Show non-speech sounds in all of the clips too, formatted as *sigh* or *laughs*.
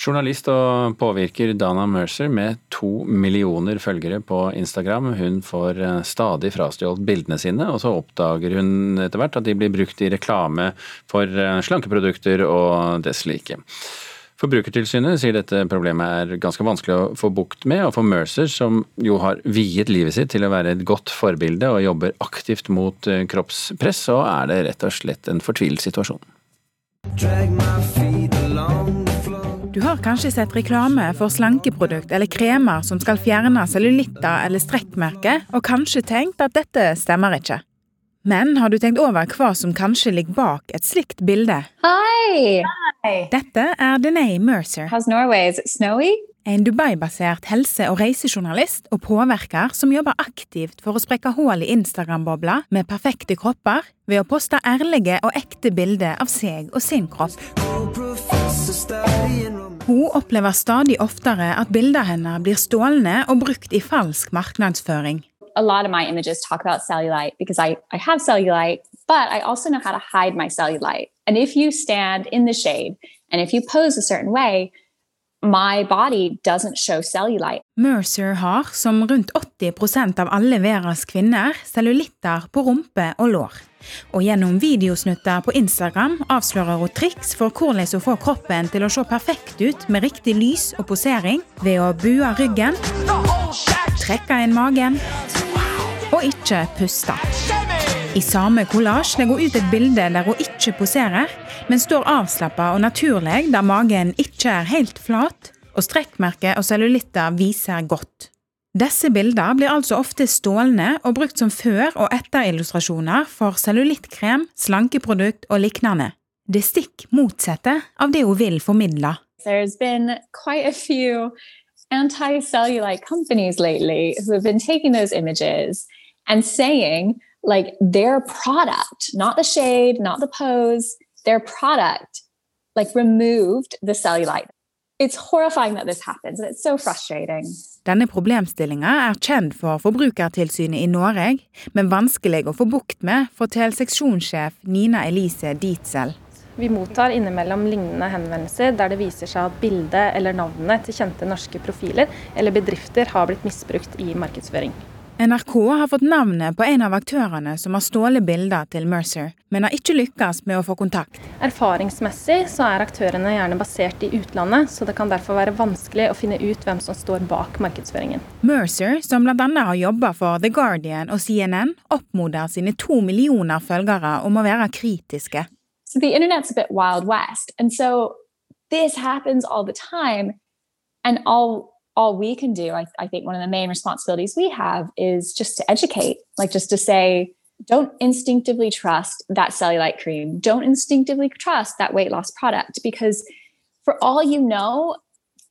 Journalist og påvirker Dana Mercer med to millioner følgere på Instagram. Hun får eh, stadig frastjålet bildene sine, og så oppdager hun etter hvert at de blir brukt i reklame for eh, slankeprodukter og dess like. Forbrukertilsynet sier dette problemet er ganske vanskelig å få bukt med, og for Mercer, som jo har viet livet sitt til å være et godt forbilde og jobber aktivt mot eh, kroppspress, så er det rett og slett en fortvilet situasjon. Drag my feet along du har kanskje sett reklame for slankeprodukt eller kremer som skal fjerne cellulitter eller strekkmerker, og kanskje tenkt at dette stemmer ikke. Men har du tenkt over hva som kanskje ligger bak et slikt bilde? Hi. Dette er Denay Mercer. How's Norway? Is it snowy? En Dubai-basert helse- og reisejournalist og påvirker som jobber aktivt for å sprekke hull i Instagram-bobla med perfekte kropper ved å poste ærlige og ekte bilder av seg og sin kropp. Hun opplever stadig oftere at bildene hennes blir stjålne og brukt i falsk markedsføring. A lot of my images talk cellulite because I, I cellulite, but I also know how to hide my cellulite. And if you stand in the shade and if you pose a certain way, my body doesn't show cellulite. Mercer har, som rundt 80% av alle verdens kvinner, cellulitter på rumpe og lår. Og gjennom videosnutter på Instagram avslører hun triks for hvordan hun får kroppen til å se perfekt ut med riktig lys og posering ved å bue ryggen, trekke inn magen og ikke puste. I samme kollasj legger hun ut et bilde der hun ikke poserer, men står avslappa og naturlig der magen ikke er helt flat, og strekkmerker og cellulitter viser godt. Disse bildene blir altså ofte stålne og brukt som før- og etterillustrasjoner for cellulittkrem, slankeprodukt og lignende. Det stikk motsatte av det hun vil formidle. There's been quite a few anti-cellulite companies lately who have been taking those images and saying like their product, not the shade, not the pose, their product, like removed the cellulite. It's horrifying that this happens, and it's so frustrating. Denne problemstillinga er kjent for Forbrukertilsynet i Norge, men vanskelig å få bukt med, forteller seksjonssjef Nina Elise Dietzel. Vi mottar innimellom lignende henvendelser der det viser seg at bildet eller navnet til kjente norske profiler eller bedrifter har blitt misbrukt i markedsføring. NRK har fått navnet på en av aktørene som har stjålet bilder til Mercer, men har ikke lykkes med å få kontakt. Erfaringsmessig så er aktørene gjerne basert i utlandet, så det kan derfor være vanskelig å finne ut hvem som står bak markedsføringen. Mercer, som bl.a. har jobba for The Guardian og CNN, oppmoder sine to millioner følgere om å være kritiske. So the internet's a bit wild west, and so this happens all the time, and all all we can do, I, I think one of the main responsibilities we have is just to educate, like just to say, don't instinctively trust that cellulite cream. Don't instinctively trust that weight loss product because for all you know,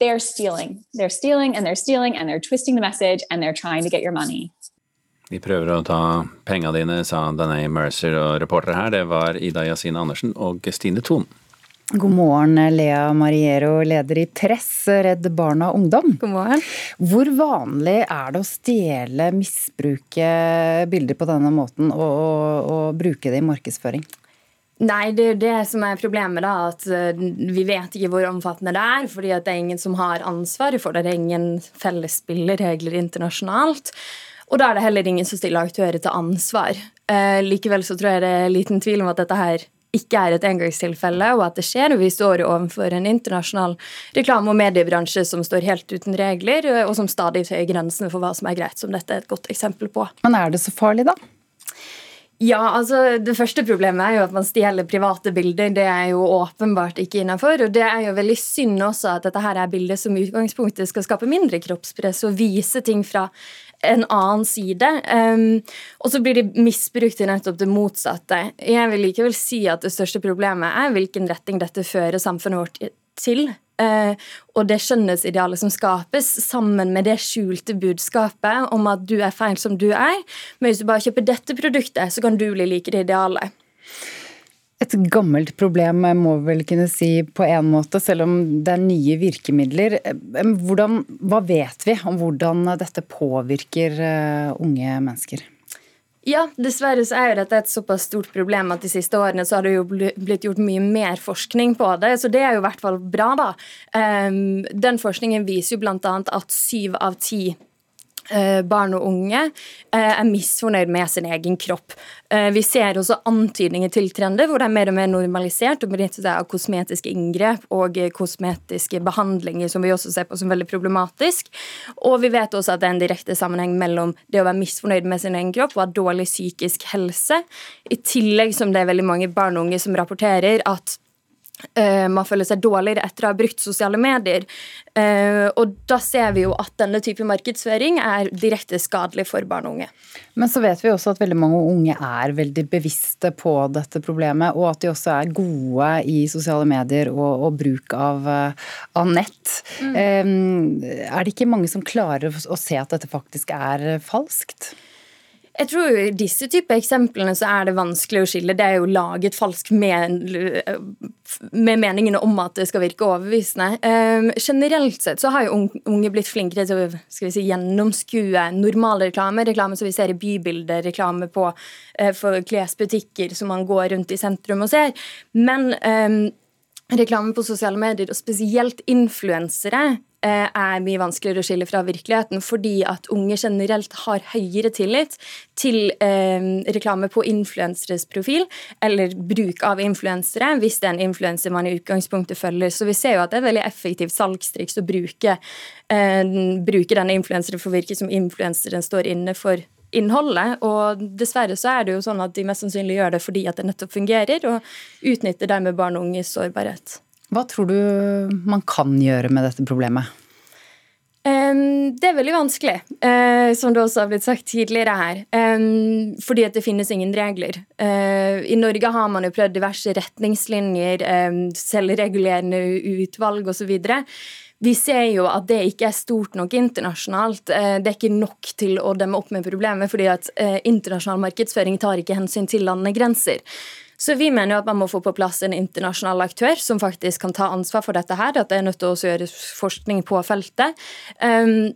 they're stealing. They're stealing and they're stealing and they're twisting the message and they're trying to get your money. De prøver å ta penga dine, sa Danay Mercer, og reportere her det var Ida Yasin Andersen og Stine Thon. God morgen, Lea Mariero, leder i Press, Redd Barna Ungdom. God morgen. Hvor vanlig er det å stjele, misbruke bilder på denne måten og, og, og bruke det i markedsføring? Nei, det er det som er problemet. da, at eh, Vi vet ikke hvor omfattende det er. fordi det er ingen som har ansvaret for det. Det er ingen felles spilleregler internasjonalt. Og da er det heller ingen som stiller aktører til ansvar. Eh, likevel så tror jeg det er liten tvil om at dette her ikke er et engangstilfelle, og at det skjer. Vi står overfor en internasjonal reklame- og mediebransje som står helt uten regler, og som stadig tøyer grensene for hva som er greit, som dette er et godt eksempel på. Men er det så farlig, da? Ja, altså Det første problemet er jo at man stjeler private bilder. Det er jo åpenbart ikke innafor. Og det er jo veldig synd også at dette her er bilder som i utgangspunktet skal skape mindre kroppspress og vise ting fra en annen side. Um, og så blir de misbrukt til nettopp det motsatte. Jeg vil likevel si at det største problemet er hvilken retning dette fører samfunnet vårt til. Uh, og det skjønnhetsidealet som skapes, sammen med det skjulte budskapet om at du er feil som du er. Men hvis du bare kjøper dette produktet, så kan du bli like det idealet. Et gammelt problem, må vi vel kunne si på en måte, selv om det er nye virkemidler. Hvordan, hva vet vi om hvordan dette påvirker eh, unge mennesker? Ja, dessverre så er jo dette et såpass stort problem at de siste årene så har det jo blitt gjort mye mer forskning på det, så det er jo i hvert fall bra, da. Den forskningen viser jo bl.a. at syv av ti barn og unge eh, er misfornøyd med sin egen kropp. Eh, vi ser også antydninger til trender hvor det er mer og mer normalisert å benytte seg av kosmetiske inngrep og kosmetiske behandlinger, som vi også ser på som veldig problematisk. Og vi vet også at det er en direkte sammenheng mellom det å være misfornøyd med sin egen kropp og ha dårlig psykisk helse. I tillegg som det er veldig mange barn og unge som rapporterer at man føler seg dårligere etter å ha brukt sosiale medier. Uh, og da ser vi jo at denne type markedsføring er direkte skadelig for barn og unge. Men så vet vi også at veldig mange unge er veldig bevisste på dette problemet, og at de også er gode i sosiale medier og, og bruk av, uh, av nett. Mm. Er det ikke mange som klarer å se at dette faktisk er falskt? Jeg tror I disse type eksemplene så er det vanskelig å skille. Det er jo laget falskt med, med meningene om at det skal virke overbevisende. Um, generelt sett så har jo unge blitt flinkere til å skal vi si, gjennomskue normal reklame. Reklame som vi ser i bybilder, reklame på, uh, for klesbutikker som man går rundt i sentrum og ser. Men um, reklame på sosiale medier, og spesielt influensere, er mye vanskeligere å skille fra virkeligheten, fordi at unge generelt har høyere tillit til eh, reklame på influenseres profil, eller bruk av influensere, hvis det er en influenser man i utgangspunktet følger. Så vi ser jo at det er et veldig effektivt salgstriks å bruke, eh, bruke denne influenseren for å virke som influenseren står inne for innholdet. Og dessverre så er det jo sånn at de mest sannsynlig gjør det fordi at det nettopp fungerer, og utnytter dermed barn og unges sårbarhet. Hva tror du man kan gjøre med dette problemet? det er veldig vanskelig, uh, som det også har blitt sagt tidligere her. Fordi at det finnes ingen regler. Uh, I Norge har man jo prøvd diverse retningslinjer, selvregulerende utvalg osv. Vi ser jo at det ikke er stort nok internasjonalt. Uh, det er ikke nok til å demme opp med problemet, fordi at internasjonal markedsføring tar ikke hensyn til landegrenser. Så vi mener jo at man må få på plass en internasjonal aktør som faktisk kan ta ansvar for dette her. At det er nødt til å gjøre forskning på feltet. Um,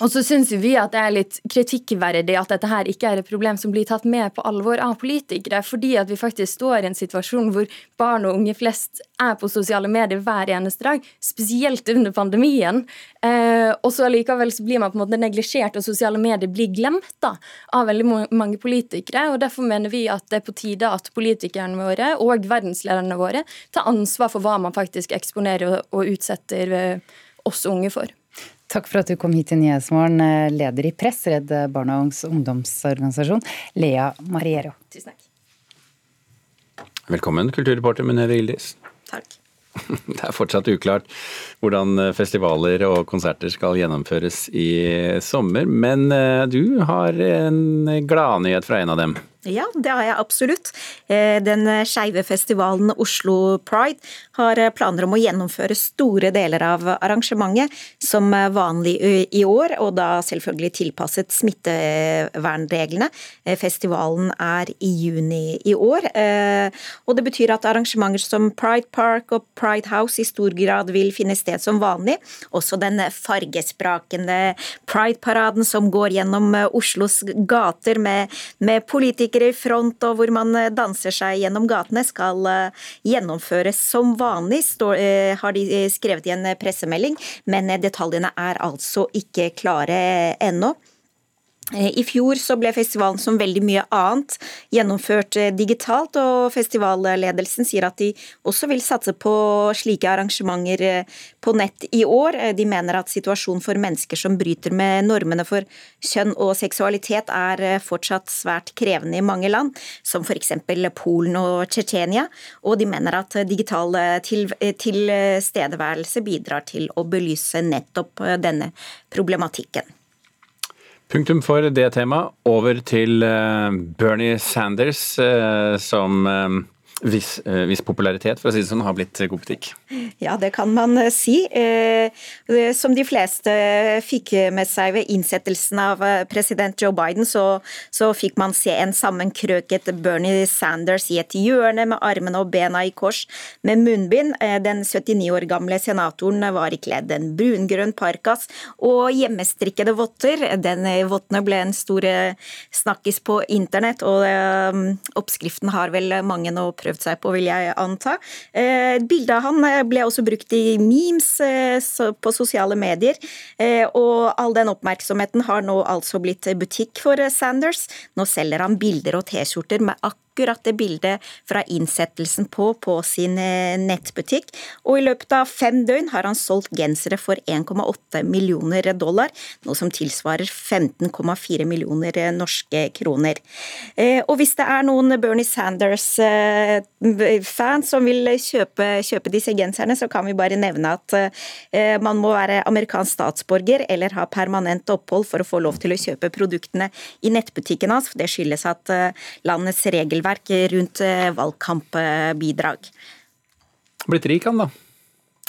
og så syns vi at det er litt kritikkverdig at dette her ikke er et problem som blir tatt med på alvor av politikere, fordi at vi faktisk står i en situasjon hvor barn og unge flest er på sosiale medier hver eneste dag, spesielt under pandemien. Eh, og så allikevel så blir man på en måte neglisjert, og sosiale medier blir glemt da, av veldig mange politikere. og Derfor mener vi at det er på tide at politikerne våre og verdenslederne våre tar ansvar for hva man faktisk eksponerer og utsetter eh, oss unge for. Takk for at du kom hit til Nyhetsmorgen, eh, leder i Press, Redd Barna og ungdomsorganisasjon, Lea Mariero. Tusen takk. Velkommen, kulturreporter Munere Ildis. Takk. *laughs* Det er fortsatt uklart hvordan festivaler og konserter skal gjennomføres i sommer, men eh, du har en gladnyhet fra en av dem. Ja, det har jeg absolutt. Eh, den skeive festivalen Oslo Pride har eh, planer om å gjennomføre store deler av arrangementet som vanlig i år, og da selvfølgelig tilpasset smittevernreglene. Eh, festivalen er i juni i år, og det betyr at arrangementer som Pride Park og Pride House i stor grad vil finne sted som vanlig. Også den fargesprakende Pride-paraden som går gjennom Oslos gater med, med politikere politikere i front og hvor man eh, danser seg gjennom gatene, skal eh, gjennomføres som vanlig, eh, har de skrevet i en pressemelding. Men detaljene er altså ikke klare ennå. Eh, I fjor så ble festivalen som veldig mye annet gjennomført eh, digitalt, og festivalledelsen sier at de også vil satse på slike arrangementer eh, på nett i år. De mener at situasjonen for mennesker som bryter med normene for kjønn og seksualitet er fortsatt svært krevende i mange land, som f.eks. Polen og Tsjetsjenia, og de mener at digital tilstedeværelse bidrar til å belyse nettopp denne problematikken. Punktum for det temaet. Over til eh, Bernie Sanders, eh, som eh, viss, eh, viss, popularitet, for å si det sånn, har blitt god butikk? Ja, det kan man eh, si. Eh, som de fleste fikk med seg ved innsettelsen av president Joe Biden, så, så fikk man se en sammenkrøket Bernie Sanders i et hjørne med armene og bena i kors med munnbind. Den 79 år gamle senatoren var ikledd en brungrønn parkas og hjemmestrikkede votter. Den vottene ble en stor snakkis på internett, og oppskriften har vel mange nå prøvd prøvd seg på, vil jeg anta. Eh, av han eh, ble også brukt i memes eh, på sosiale medier, og all den oppmerksomheten har nå altså blitt butikk for Sanders. Nå selger han bilder og T-skjorter med akkurat akkurat det bildet fra innsettelsen på på sin eh, nettbutikk. Og i løpet av fem døgn har han solgt gensere for 1,8 millioner dollar, noe som tilsvarer 15,4 millioner eh, norske kroner. Eh, og hvis det er noen Bernie Sanders-fans som vil kjøpe, kjøpe disse genserne, så kan vi bare nevne at man må være amerikansk statsborger eller ha permanent opphold for å få lov til å kjøpe produktene i nettbutikken hans. Det skyldes at landets regelverk regelverk rundt eh, valgkampbidrag. Blitt rik han, da?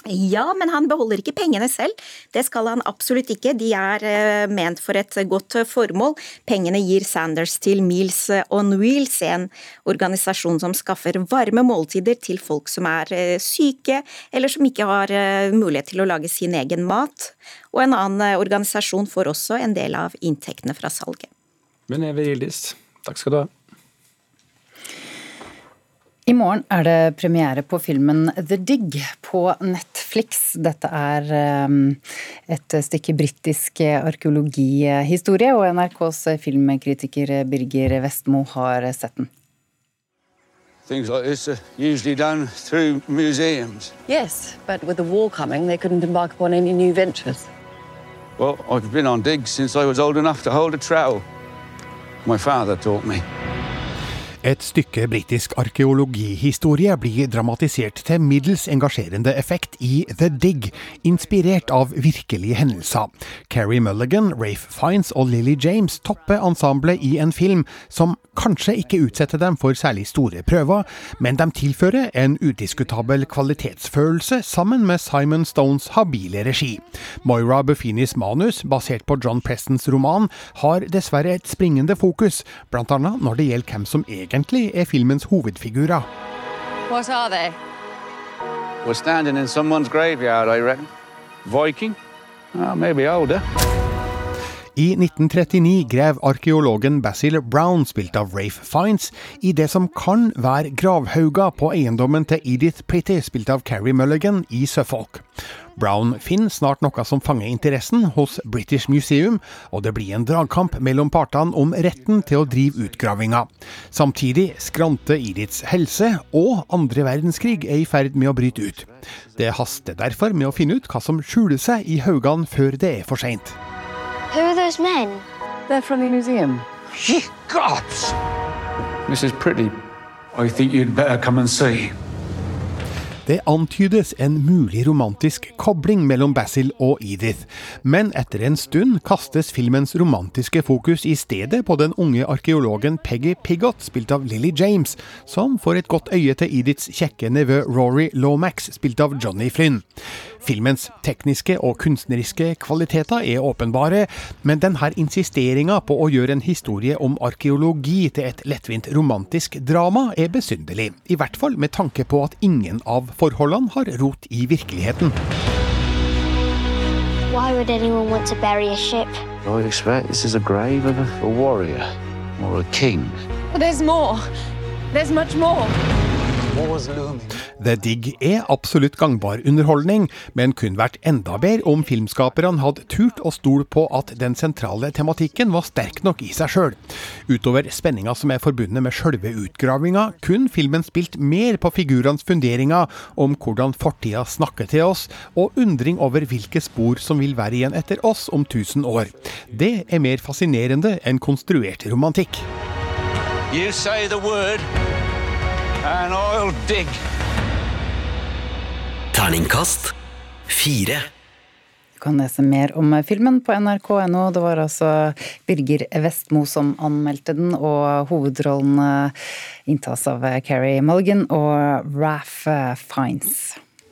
Ja, men han beholder ikke pengene selv. Det skal han absolutt ikke. De er eh, ment for et godt formål. Pengene gir Sanders til Meals on Wheels, en organisasjon som skaffer varme måltider til folk som er eh, syke, eller som ikke har mulighet til å lage sin egen mat. Og en annen organisasjon får også en del av inntektene fra salget. Beneve Gildis, takk skal du ha. I morgen er det premiere på filmen The Dig på Netflix. Dette er um, et stykke britisk arkeologihistorie, og NRKs filmkritiker Birger Vestmo har sett den. Things like this are usually done through museums. Yes, but with the war coming, they couldn't embark upon any new ventures. Well, I've been on digs since I was old enough to hold a trowel. My father taught me. Et stykke britisk arkeologihistorie blir dramatisert til middels engasjerende effekt i The Dig, inspirert av virkelige hendelser. Carrie Mulligan, Rafe Fiends og Lily James topper ensemblet i en film som kanskje ikke utsetter dem for særlig store prøver, men de tilfører en udiskutabel kvalitetsfølelse sammen med Simon Stones habile regi. Moira Buffinis manus, basert på John Prestons roman, har dessverre et springende fokus, bl.a. når det gjelder hvem som egentlig egentlig er filmens hovedfigurer. What are they? We're standing in someone's graveyard, I reckon. Viking? Oh, maybe older. I 1939 grev arkeologen Basil Brown, spilt av Rafe Fiends, i det som kan være gravhauga på eiendommen til Edith Pretty, spilt av Carrie Mulligan, i Suffolk. Brown finner snart noe som fanger interessen hos British Museum, og det blir en dragkamp mellom partene om retten til å drive utgravinga. Samtidig skranter Ediths helse, og andre verdenskrig er i ferd med å bryte ut. Det haster derfor med å finne ut hva som skjuler seg i haugene før det er for seint. Who are those men? They're from the museum. Ye gods! Mrs. Pretty, I think you'd better come and see. Det antydes en mulig romantisk kobling mellom Basil og Edith, men etter en stund kastes filmens romantiske fokus i stedet på den unge arkeologen Peggy Pigott, spilt av Lily James, som får et godt øye til Ediths kjekke nevø Rory Lomax, spilt av Johnny Flynn. Filmens tekniske og kunstneriske kvaliteter er åpenbare, men denne insisteringa på å gjøre en historie om arkeologi til et lettvint romantisk drama er besynderlig, i hvert fall med tanke på at ingen av forholdene har rot i virkeligheten. Why would anyone want to bury a ship? I would expect this is a grave of a, a warrior or a king. But there's more. There's much more. The Dig er absolutt gangbar underholdning, men kun vært enda bedre om filmskaperne hadde turt å stole på at den sentrale tematikken var sterk nok i seg sjøl. Utover spenninga som er forbundet med sjølve utgravinga, kun filmen spilt mer på figurenes funderinger om hvordan fortida snakker til oss, og undring over hvilke spor som vil være igjen etter oss om tusen år. Det er mer fascinerende enn konstruert romantikk. You say the word and I'll dig. Terningkast fire. Du kan lese mer om filmen på nrk.no. Det var altså Birger Vestmo som anmeldte den, og hovedrollene inntas av Carrie Mulligan og Raff Fiends.